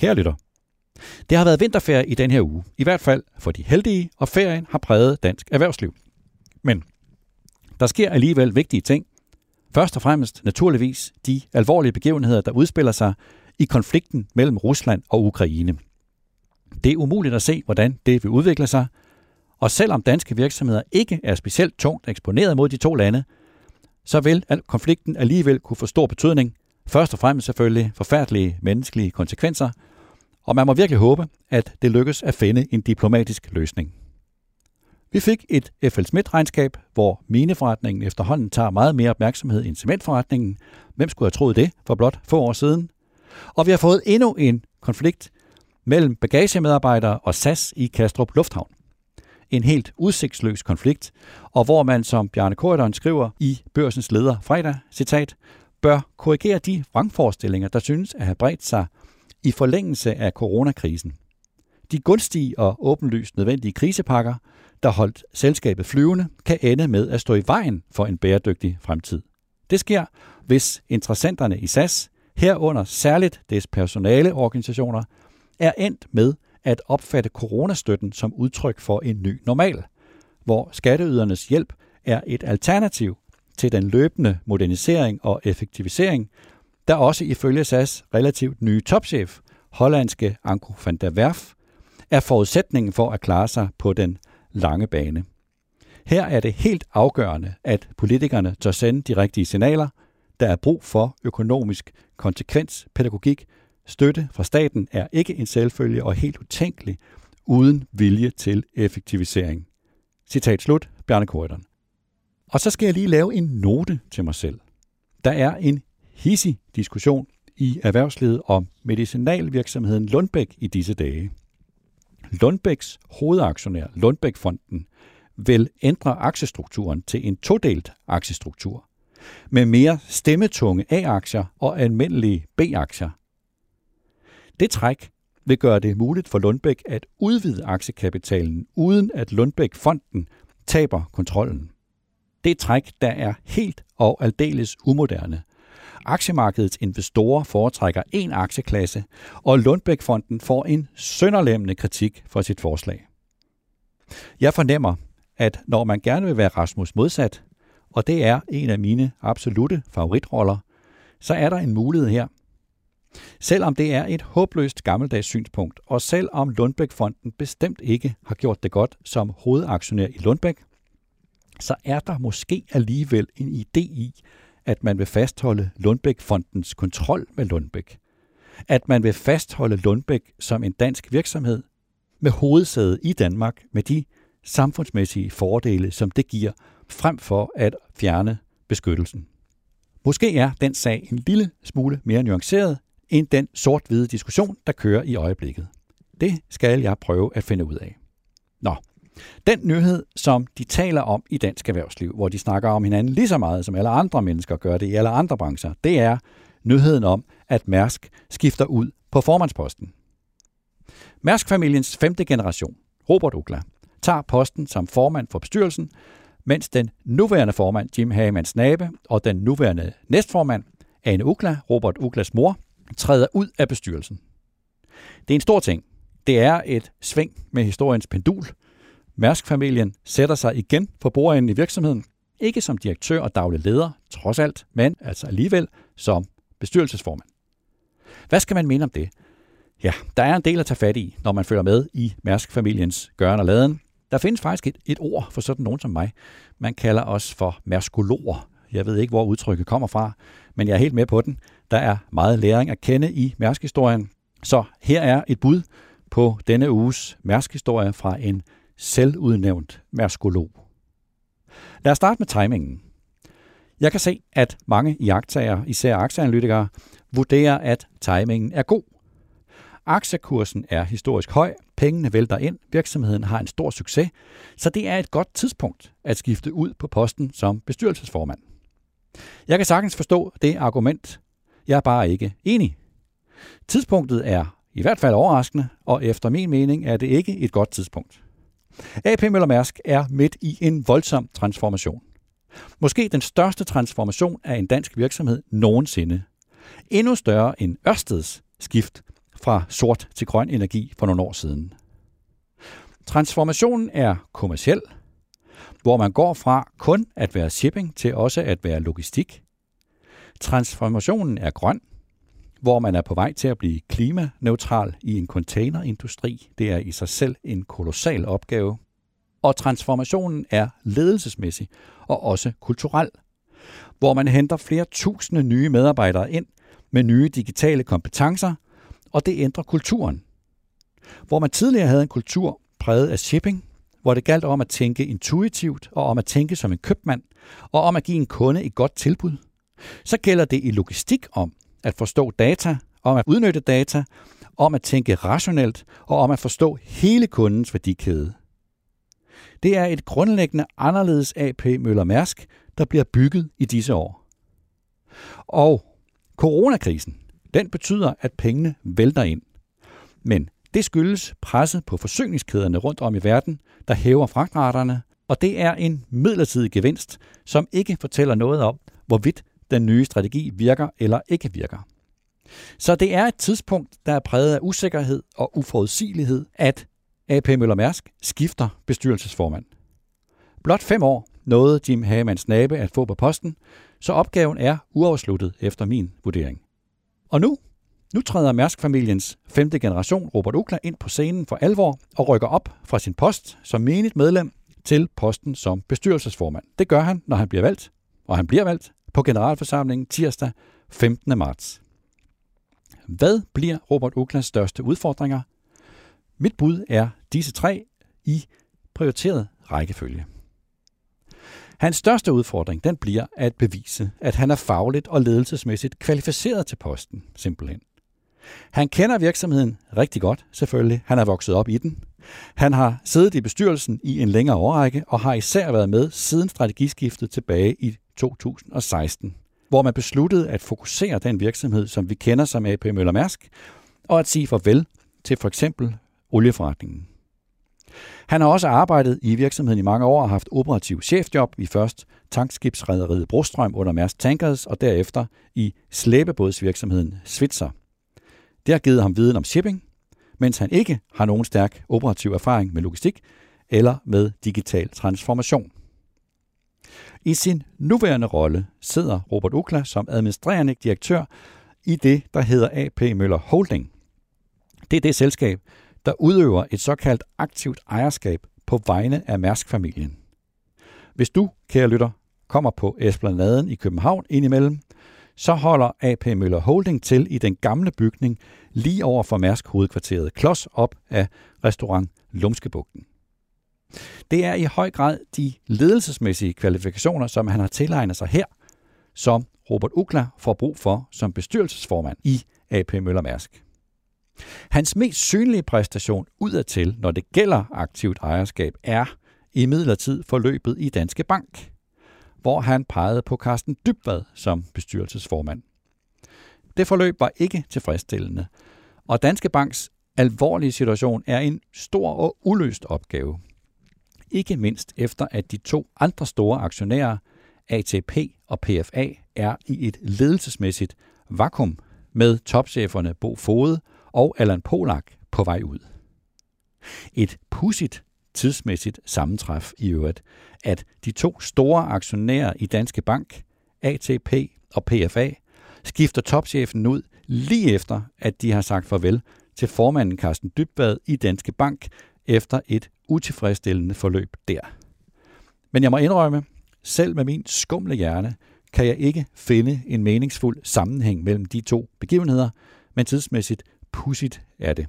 Kære lytter, det har været vinterferie i den her uge, i hvert fald for de heldige, og ferien har præget dansk erhvervsliv. Men der sker alligevel vigtige ting. Først og fremmest naturligvis de alvorlige begivenheder, der udspiller sig i konflikten mellem Rusland og Ukraine. Det er umuligt at se, hvordan det vil udvikle sig, og selvom danske virksomheder ikke er specielt tungt eksponeret mod de to lande, så vil konflikten alligevel kunne få stor betydning. Først og fremmest selvfølgelig forfærdelige menneskelige konsekvenser, og man må virkelig håbe, at det lykkes at finde en diplomatisk løsning. Vi fik et FL Schmidt-regnskab, hvor mineforretningen efterhånden tager meget mere opmærksomhed end cementforretningen. Hvem skulle have troet det for blot få år siden? Og vi har fået endnu en konflikt mellem bagagemedarbejdere og SAS i Kastrup Lufthavn. En helt udsigtsløs konflikt, og hvor man, som Bjarne Korydon skriver i børsens leder fredag, citat, bør korrigere de vrangforestillinger, der synes at have bredt sig i forlængelse af coronakrisen. De gunstige og åbenlyst nødvendige krisepakker, der holdt selskabet flyvende, kan ende med at stå i vejen for en bæredygtig fremtid. Det sker, hvis interessenterne i SAS, herunder særligt dets personaleorganisationer, er endt med at opfatte coronastøtten som udtryk for en ny normal, hvor skatteydernes hjælp er et alternativ til den løbende modernisering og effektivisering, der også ifølge SAS relativt nye topchef, hollandske Anko van der Werf, er forudsætningen for at klare sig på den lange bane. Her er det helt afgørende, at politikerne tør sende de rigtige signaler. Der er brug for økonomisk konsekvens, pædagogik, støtte fra staten er ikke en selvfølge og helt utænkelig uden vilje til effektivisering. Citat slut, Bjarne Korydon. Og så skal jeg lige lave en note til mig selv. Der er en hissig diskussion i erhvervslivet om medicinalvirksomheden Lundbæk i disse dage. Lundbæks hovedaktionær, Lundbækfonden, vil ændre aktiestrukturen til en todelt aktiestruktur med mere stemmetunge A-aktier og almindelige B-aktier. Det træk vil gøre det muligt for Lundbæk at udvide aktiekapitalen, uden at Lundbæk-fonden taber kontrollen. Det træk, der er helt og aldeles umoderne, Aktiemarkedets investorer foretrækker en aktieklasse, og Lundbækfonden får en sønderlemmende kritik for sit forslag. Jeg fornemmer, at når man gerne vil være Rasmus modsat, og det er en af mine absolute favoritroller, så er der en mulighed her. Selvom det er et håbløst gammeldags synspunkt, og selvom Lundbækfonden bestemt ikke har gjort det godt som hovedaktionær i Lundbæk, så er der måske alligevel en idé i, at man vil fastholde Lundbæk-fondens kontrol med Lundbæk. At man vil fastholde Lundbæk som en dansk virksomhed med hovedsæde i Danmark med de samfundsmæssige fordele, som det giver, frem for at fjerne beskyttelsen. Måske er den sag en lille smule mere nuanceret end den sort-hvide diskussion, der kører i øjeblikket. Det skal jeg prøve at finde ud af. Nå, den nyhed, som de taler om i dansk erhvervsliv, hvor de snakker om hinanden lige så meget, som alle andre mennesker gør det i alle andre brancher, det er nyheden om, at Mærsk skifter ud på formandsposten. Mærsk-familiens femte generation, Robert Ukla, tager posten som formand for bestyrelsen, mens den nuværende formand, Jim Hagemann Snabe, og den nuværende næstformand, Anne Ukla, Robert Uklas mor, træder ud af bestyrelsen. Det er en stor ting. Det er et sving med historiens pendul, Mærsk-familien sætter sig igen på bordenden i virksomheden, ikke som direktør og daglig leder, trods alt, men altså alligevel som bestyrelsesformand. Hvad skal man mene om det? Ja, der er en del at tage fat i, når man følger med i Mærsk-familiens gøren og laden. Der findes faktisk et, et ord for sådan nogen som mig. Man kalder os for mærskologer. Jeg ved ikke, hvor udtrykket kommer fra, men jeg er helt med på den. Der er meget læring at kende i Mærsk-historien. Så her er et bud på denne uges Mærsk-historie fra en selvudnævnt merskolog. Lad os starte med timingen. Jeg kan se, at mange iagtager, især aktieanalytikere, vurderer, at timingen er god. Aktiekursen er historisk høj, pengene vælter ind, virksomheden har en stor succes, så det er et godt tidspunkt at skifte ud på posten som bestyrelsesformand. Jeg kan sagtens forstå det argument. Jeg er bare ikke enig. Tidspunktet er i hvert fald overraskende, og efter min mening er det ikke et godt tidspunkt. AP Møller Mærsk er midt i en voldsom transformation. Måske den største transformation af en dansk virksomhed nogensinde. Endnu større end Ørsteds skift fra sort til grøn energi for nogle år siden. Transformationen er kommersiel, hvor man går fra kun at være shipping til også at være logistik. Transformationen er grøn, hvor man er på vej til at blive klimaneutral i en containerindustri. Det er i sig selv en kolossal opgave. Og transformationen er ledelsesmæssig og også kulturel, hvor man henter flere tusinde nye medarbejdere ind med nye digitale kompetencer, og det ændrer kulturen. Hvor man tidligere havde en kultur præget af shipping, hvor det galt om at tænke intuitivt og om at tænke som en købmand, og om at give en kunde et godt tilbud, så gælder det i logistik om at forstå data, om at udnytte data, om at tænke rationelt og om at forstå hele kundens værdikæde. Det er et grundlæggende anderledes AP Møller Mærsk, der bliver bygget i disse år. Og coronakrisen, den betyder, at pengene vælter ind. Men det skyldes presset på forsyningskæderne rundt om i verden, der hæver fragtraterne, og det er en midlertidig gevinst, som ikke fortæller noget om, hvorvidt den nye strategi virker eller ikke virker. Så det er et tidspunkt, der er præget af usikkerhed og uforudsigelighed, at AP Møller Mærsk skifter bestyrelsesformand. Blot fem år nåede Jim Hagemanns nabe at få på posten, så opgaven er uafsluttet efter min vurdering. Og nu, nu træder Mærsk-familiens femte generation, Robert Ukla, ind på scenen for alvor og rykker op fra sin post som menigt medlem til posten som bestyrelsesformand. Det gør han, når han bliver valgt, og han bliver valgt på generalforsamlingen tirsdag 15. marts. Hvad bliver Robert Uklas største udfordringer? Mit bud er disse tre i prioriteret rækkefølge. Hans største udfordring den bliver at bevise, at han er fagligt og ledelsesmæssigt kvalificeret til posten, simpelthen. Han kender virksomheden rigtig godt, selvfølgelig. Han er vokset op i den. Han har siddet i bestyrelsen i en længere årrække og har især været med siden strategiskiftet tilbage i 2016, hvor man besluttede at fokusere den virksomhed, som vi kender som AP Møller Mærsk, og at sige farvel til for eksempel olieforretningen. Han har også arbejdet i virksomheden i mange år og haft operativ chefjob i først tankskibsrederiet Brostrøm under Mærsk Tankers og derefter i slæbebådsvirksomheden Svitzer. Det har givet ham viden om shipping, mens han ikke har nogen stærk operativ erfaring med logistik eller med digital transformation. I sin nuværende rolle sidder Robert Ukla som administrerende direktør i det, der hedder AP Møller Holding. Det er det selskab, der udøver et såkaldt aktivt ejerskab på vegne af Mærsk-familien. Hvis du, kære lytter, kommer på Esplanaden i København indimellem, så holder AP Møller Holding til i den gamle bygning lige over for Mærsk hovedkvarteret, klods op af restaurant Lumskebugten. Det er i høj grad de ledelsesmæssige kvalifikationer, som han har tilegnet sig her, som Robert Ukla får brug for som bestyrelsesformand i AP Møller Mærsk. Hans mest synlige præstation udadtil, når det gælder aktivt ejerskab, er i midlertid forløbet i Danske Bank, hvor han pegede på Carsten Dybvad som bestyrelsesformand. Det forløb var ikke tilfredsstillende, og Danske Banks alvorlige situation er en stor og uløst opgave. Ikke mindst efter at de to andre store aktionærer, ATP og PFA, er i et ledelsesmæssigt vakuum med topcheferne Bo Fode og Allan Polak på vej ud. Et pudsigt tidsmæssigt sammentræf i øvrigt, at de to store aktionærer i Danske Bank, ATP og PFA, skifter topchefen ud lige efter, at de har sagt farvel til formanden Carsten Dybvad i Danske Bank efter et utilfredsstillende forløb der. Men jeg må indrømme, selv med min skumle hjerne, kan jeg ikke finde en meningsfuld sammenhæng mellem de to begivenheder, men tidsmæssigt pudsigt er det.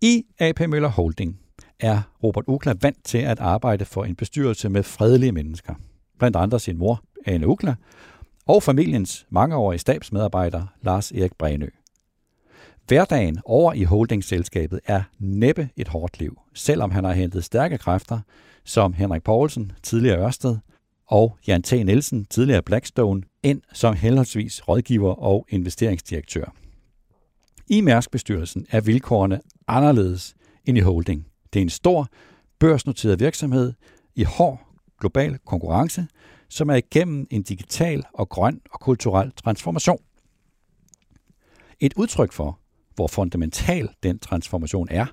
I AP Møller Holding er Robert Ukla vant til at arbejde for en bestyrelse med fredelige mennesker. Blandt andre sin mor, Anne Ukla, og familiens mangeårige stabsmedarbejder, Lars Erik Brænø. Hverdagen over i holdingselskabet er næppe et hårdt liv, selvom han har hentet stærke kræfter, som Henrik Poulsen, tidligere Ørsted, og Jan T. Nielsen, tidligere Blackstone, ind som henholdsvis rådgiver og investeringsdirektør. I Mærsk-bestyrelsen er vilkårene anderledes end i holding. Det er en stor, børsnoteret virksomhed i hård global konkurrence, som er igennem en digital og grøn og kulturel transformation. Et udtryk for, hvor fundamental den transformation er,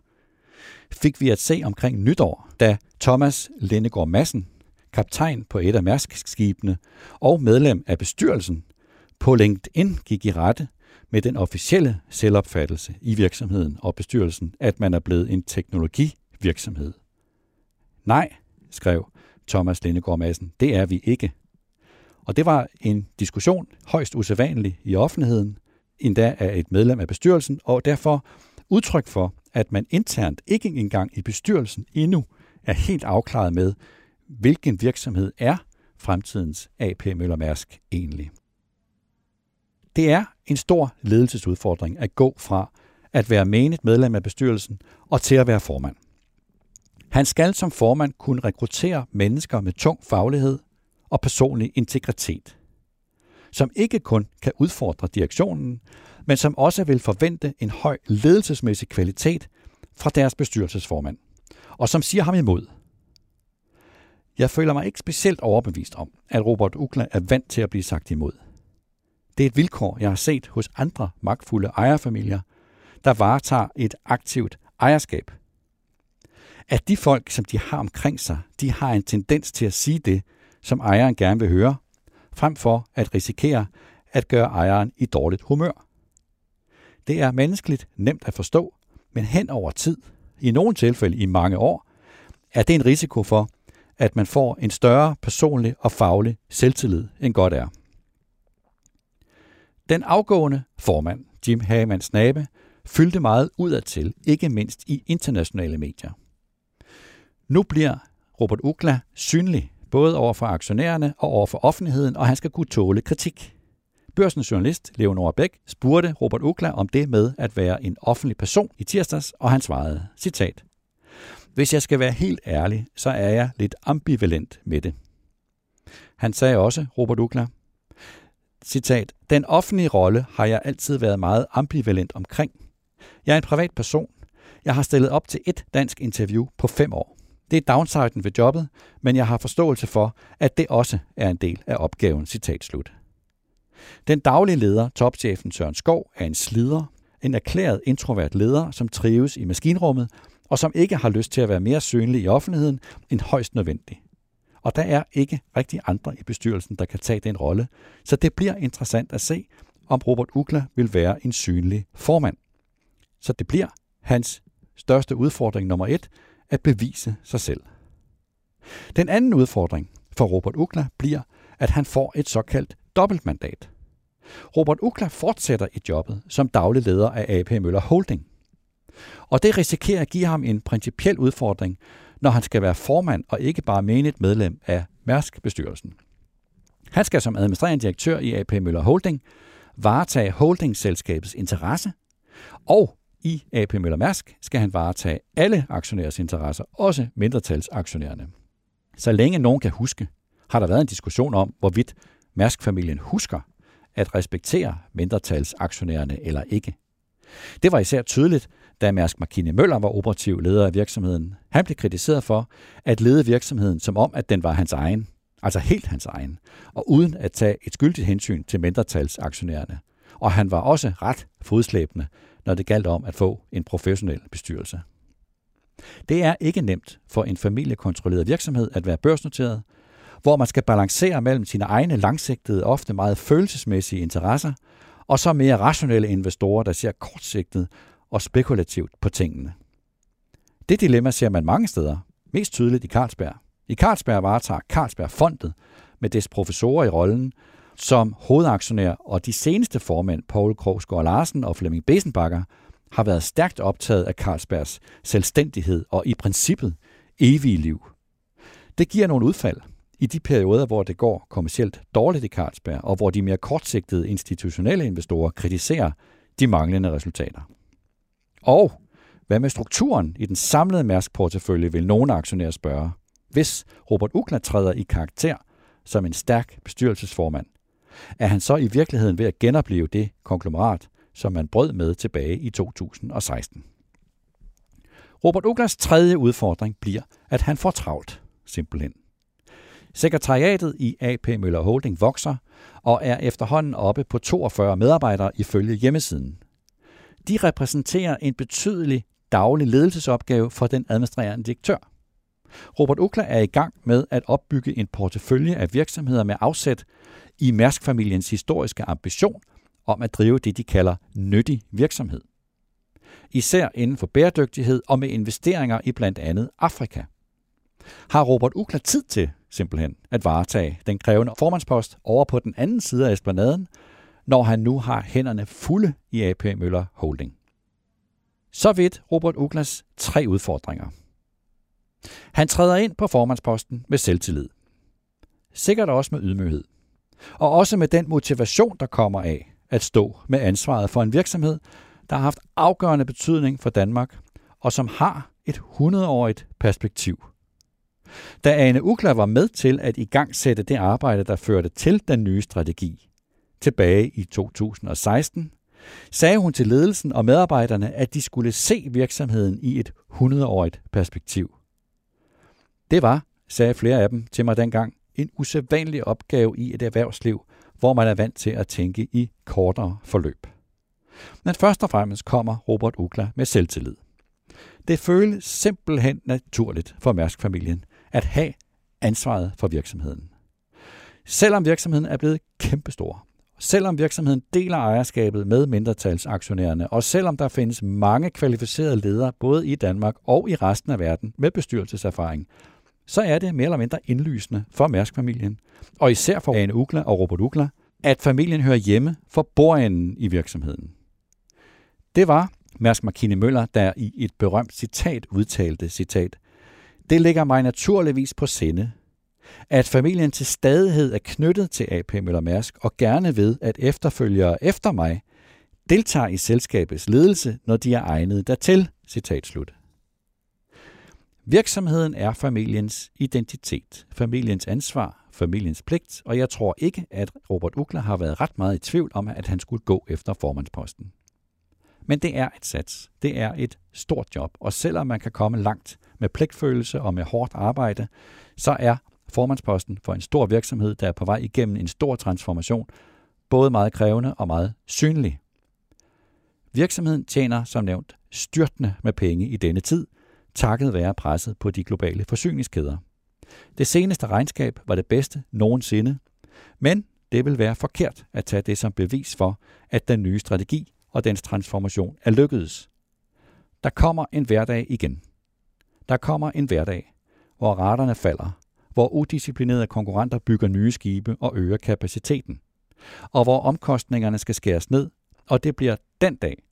fik vi at se omkring nytår, da Thomas Lindegård Madsen, kaptajn på et af Mærsk-skibene og medlem af bestyrelsen, på LinkedIn gik i rette med den officielle selvopfattelse i virksomheden og bestyrelsen, at man er blevet en teknologivirksomhed. Nej, skrev Thomas Lindegård Madsen, det er vi ikke. Og det var en diskussion højst usædvanlig i offentligheden, endda af et medlem af bestyrelsen, og derfor udtryk for, at man internt ikke engang i bestyrelsen endnu er helt afklaret med, hvilken virksomhed er fremtidens AP Møller Mærsk egentlig. Det er en stor ledelsesudfordring at gå fra at være menigt medlem af bestyrelsen og til at være formand. Han skal som formand kunne rekruttere mennesker med tung faglighed og personlig integritet, som ikke kun kan udfordre direktionen, men som også vil forvente en høj ledelsesmæssig kvalitet fra deres bestyrelsesformand, og som siger ham imod. Jeg føler mig ikke specielt overbevist om, at Robert Ukla er vant til at blive sagt imod. Det er et vilkår, jeg har set hos andre magtfulde ejerfamilier, der varetager et aktivt ejerskab. At de folk, som de har omkring sig, de har en tendens til at sige det, som ejeren gerne vil høre, frem for at risikere at gøre ejeren i dårligt humør. Det er menneskeligt nemt at forstå, men hen over tid, i nogle tilfælde i mange år, er det en risiko for, at man får en større personlig og faglig selvtillid end godt er. Den afgående formand, Jim Hagemann Snabe, fyldte meget udadtil, ikke mindst i internationale medier. Nu bliver Robert Ukla synlig, både over for aktionærerne og over for offentligheden, og han skal kunne tåle kritik. Børsens journalist Leonora Bæk spurgte Robert Ukla om det med at være en offentlig person i tirsdags, og han svarede, citat, Hvis jeg skal være helt ærlig, så er jeg lidt ambivalent med det. Han sagde også, Robert Ukla, citat, Den offentlige rolle har jeg altid været meget ambivalent omkring. Jeg er en privat person. Jeg har stillet op til et dansk interview på fem år. Det er downsiden ved jobbet, men jeg har forståelse for, at det også er en del af opgaven. Citat slut. Den daglige leder, topchefen Søren Skov, er en slider, en erklæret introvert leder, som trives i maskinrummet, og som ikke har lyst til at være mere synlig i offentligheden end højst nødvendigt. Og der er ikke rigtig andre i bestyrelsen, der kan tage den rolle, så det bliver interessant at se, om Robert Ukla vil være en synlig formand. Så det bliver hans største udfordring nummer et, at bevise sig selv. Den anden udfordring for Robert Ukla bliver, at han får et såkaldt dobbeltmandat. Robert Ukla fortsætter i jobbet som daglig leder af AP Møller Holding. Og det risikerer at give ham en principiel udfordring, når han skal være formand og ikke bare menigt medlem af Mærsk-bestyrelsen. Han skal som administrerende direktør i AP Møller Holding varetage holdingselskabets interesse, og i AP Møller Mærsk skal han varetage alle aktionærers interesser, også mindretalsaktionærerne. Så længe nogen kan huske, har der været en diskussion om, hvorvidt Mærsk-familien husker at respektere mindretalsaktionærerne eller ikke. Det var især tydeligt, da Mærsk Markine Møller var operativ leder af virksomheden. Han blev kritiseret for at lede virksomheden som om, at den var hans egen, altså helt hans egen, og uden at tage et skyldigt hensyn til mindretalsaktionærerne. Og han var også ret fodslæbende, når det galt om at få en professionel bestyrelse. Det er ikke nemt for en familiekontrolleret virksomhed at være børsnoteret, hvor man skal balancere mellem sine egne langsigtede, ofte meget følelsesmæssige interesser, og så mere rationelle investorer, der ser kortsigtet og spekulativt på tingene. Det dilemma ser man mange steder, mest tydeligt i Carlsberg. I Carlsberg varetager Carlsberg Fondet med dets professorer i rollen som hovedaktionær, og de seneste formænd, Paul Krogsgaard Larsen og Flemming Besenbakker, har været stærkt optaget af Carlsbergs selvstændighed og i princippet evige liv. Det giver nogle udfald i de perioder, hvor det går kommercielt dårligt i Carlsberg, og hvor de mere kortsigtede institutionelle investorer kritiserer de manglende resultater. Og hvad med strukturen i den samlede Mærsk-portefølje, vil nogle aktionærer spørge. Hvis Robert Ukla træder i karakter som en stærk bestyrelsesformand, er han så i virkeligheden ved at genopleve det konglomerat, som man brød med tilbage i 2016. Robert Uglas tredje udfordring bliver, at han får travlt, simpelthen. Sekretariatet i AP Møller Holding vokser og er efterhånden oppe på 42 medarbejdere ifølge hjemmesiden. De repræsenterer en betydelig daglig ledelsesopgave for den administrerende direktør. Robert Ukla er i gang med at opbygge en portefølje af virksomheder med afsæt i Mærsk-familiens historiske ambition om at drive det, de kalder nyttig virksomhed. Især inden for bæredygtighed og med investeringer i blandt andet Afrika. Har Robert Ukla tid til simpelthen at varetage den krævende formandspost over på den anden side af esplanaden, når han nu har hænderne fulde i AP Møller Holding? Så vidt Robert Uklas tre udfordringer. Han træder ind på formandsposten med selvtillid. Sikkert også med ydmyghed. Og også med den motivation, der kommer af at stå med ansvaret for en virksomhed, der har haft afgørende betydning for Danmark, og som har et 100-årigt perspektiv. Da Ane Ukla var med til at igangsætte det arbejde, der førte til den nye strategi, tilbage i 2016, sagde hun til ledelsen og medarbejderne, at de skulle se virksomheden i et 100-årigt perspektiv. Det var, sagde flere af dem til mig dengang, en usædvanlig opgave i et erhvervsliv, hvor man er vant til at tænke i kortere forløb. Men først og fremmest kommer Robert Ukla med selvtillid. Det føles simpelthen naturligt for Mærsk-familien at have ansvaret for virksomheden. Selvom virksomheden er blevet kæmpestor, selvom virksomheden deler ejerskabet med mindretalsaktionærerne, og selvom der findes mange kvalificerede ledere både i Danmark og i resten af verden med bestyrelseserfaring, så er det mere eller mindre indlysende for Mærsk-familien, og især for Ane Ugla og Robert Ugla, at familien hører hjemme for bordenden i virksomheden. Det var Mærsk Markine Møller, der i et berømt citat udtalte, citat, Det ligger mig naturligvis på sinde, at familien til stadighed er knyttet til AP Møller Mærsk og gerne ved, at efterfølgere efter mig deltager i selskabets ledelse, når de er egnet dertil. Citat slut. Virksomheden er familiens identitet, familiens ansvar, familiens pligt, og jeg tror ikke, at Robert Ukler har været ret meget i tvivl om, at han skulle gå efter formandsposten. Men det er et sats. Det er et stort job, og selvom man kan komme langt med pligtfølelse og med hårdt arbejde, så er formandsposten for en stor virksomhed, der er på vej igennem en stor transformation, både meget krævende og meget synlig. Virksomheden tjener som nævnt styrtende med penge i denne tid, takket være presset på de globale forsyningskæder. Det seneste regnskab var det bedste nogensinde, men det vil være forkert at tage det som bevis for, at den nye strategi og dens transformation er lykkedes. Der kommer en hverdag igen. Der kommer en hverdag, hvor raterne falder, hvor udisciplinerede konkurrenter bygger nye skibe og øger kapaciteten, og hvor omkostningerne skal skæres ned, og det bliver den dag,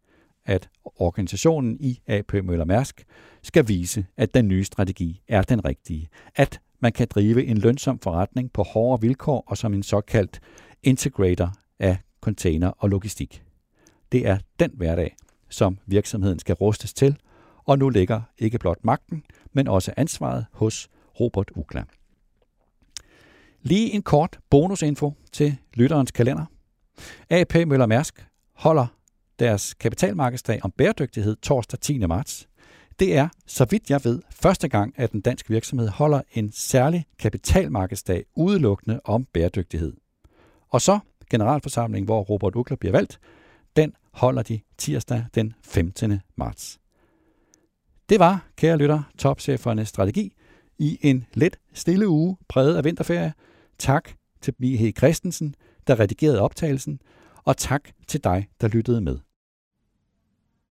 at organisationen i AP Møller Mærsk skal vise, at den nye strategi er den rigtige. At man kan drive en lønsom forretning på hårde vilkår og som en såkaldt integrator af container og logistik. Det er den hverdag, som virksomheden skal rustes til, og nu ligger ikke blot magten, men også ansvaret hos Robert Ukla. Lige en kort bonusinfo til lytterens kalender. AP Møller Mærsk holder deres kapitalmarkedsdag om bæredygtighed torsdag 10. marts. Det er, så vidt jeg ved, første gang, at en dansk virksomhed holder en særlig kapitalmarkedsdag udelukkende om bæredygtighed. Og så generalforsamlingen, hvor Robert Ukler bliver valgt, den holder de tirsdag den 15. marts. Det var, kære lytter, topchefernes strategi i en let stille uge præget af vinterferie. Tak til Mihe Christensen, der redigerede optagelsen, og tak til dig, der lyttede med.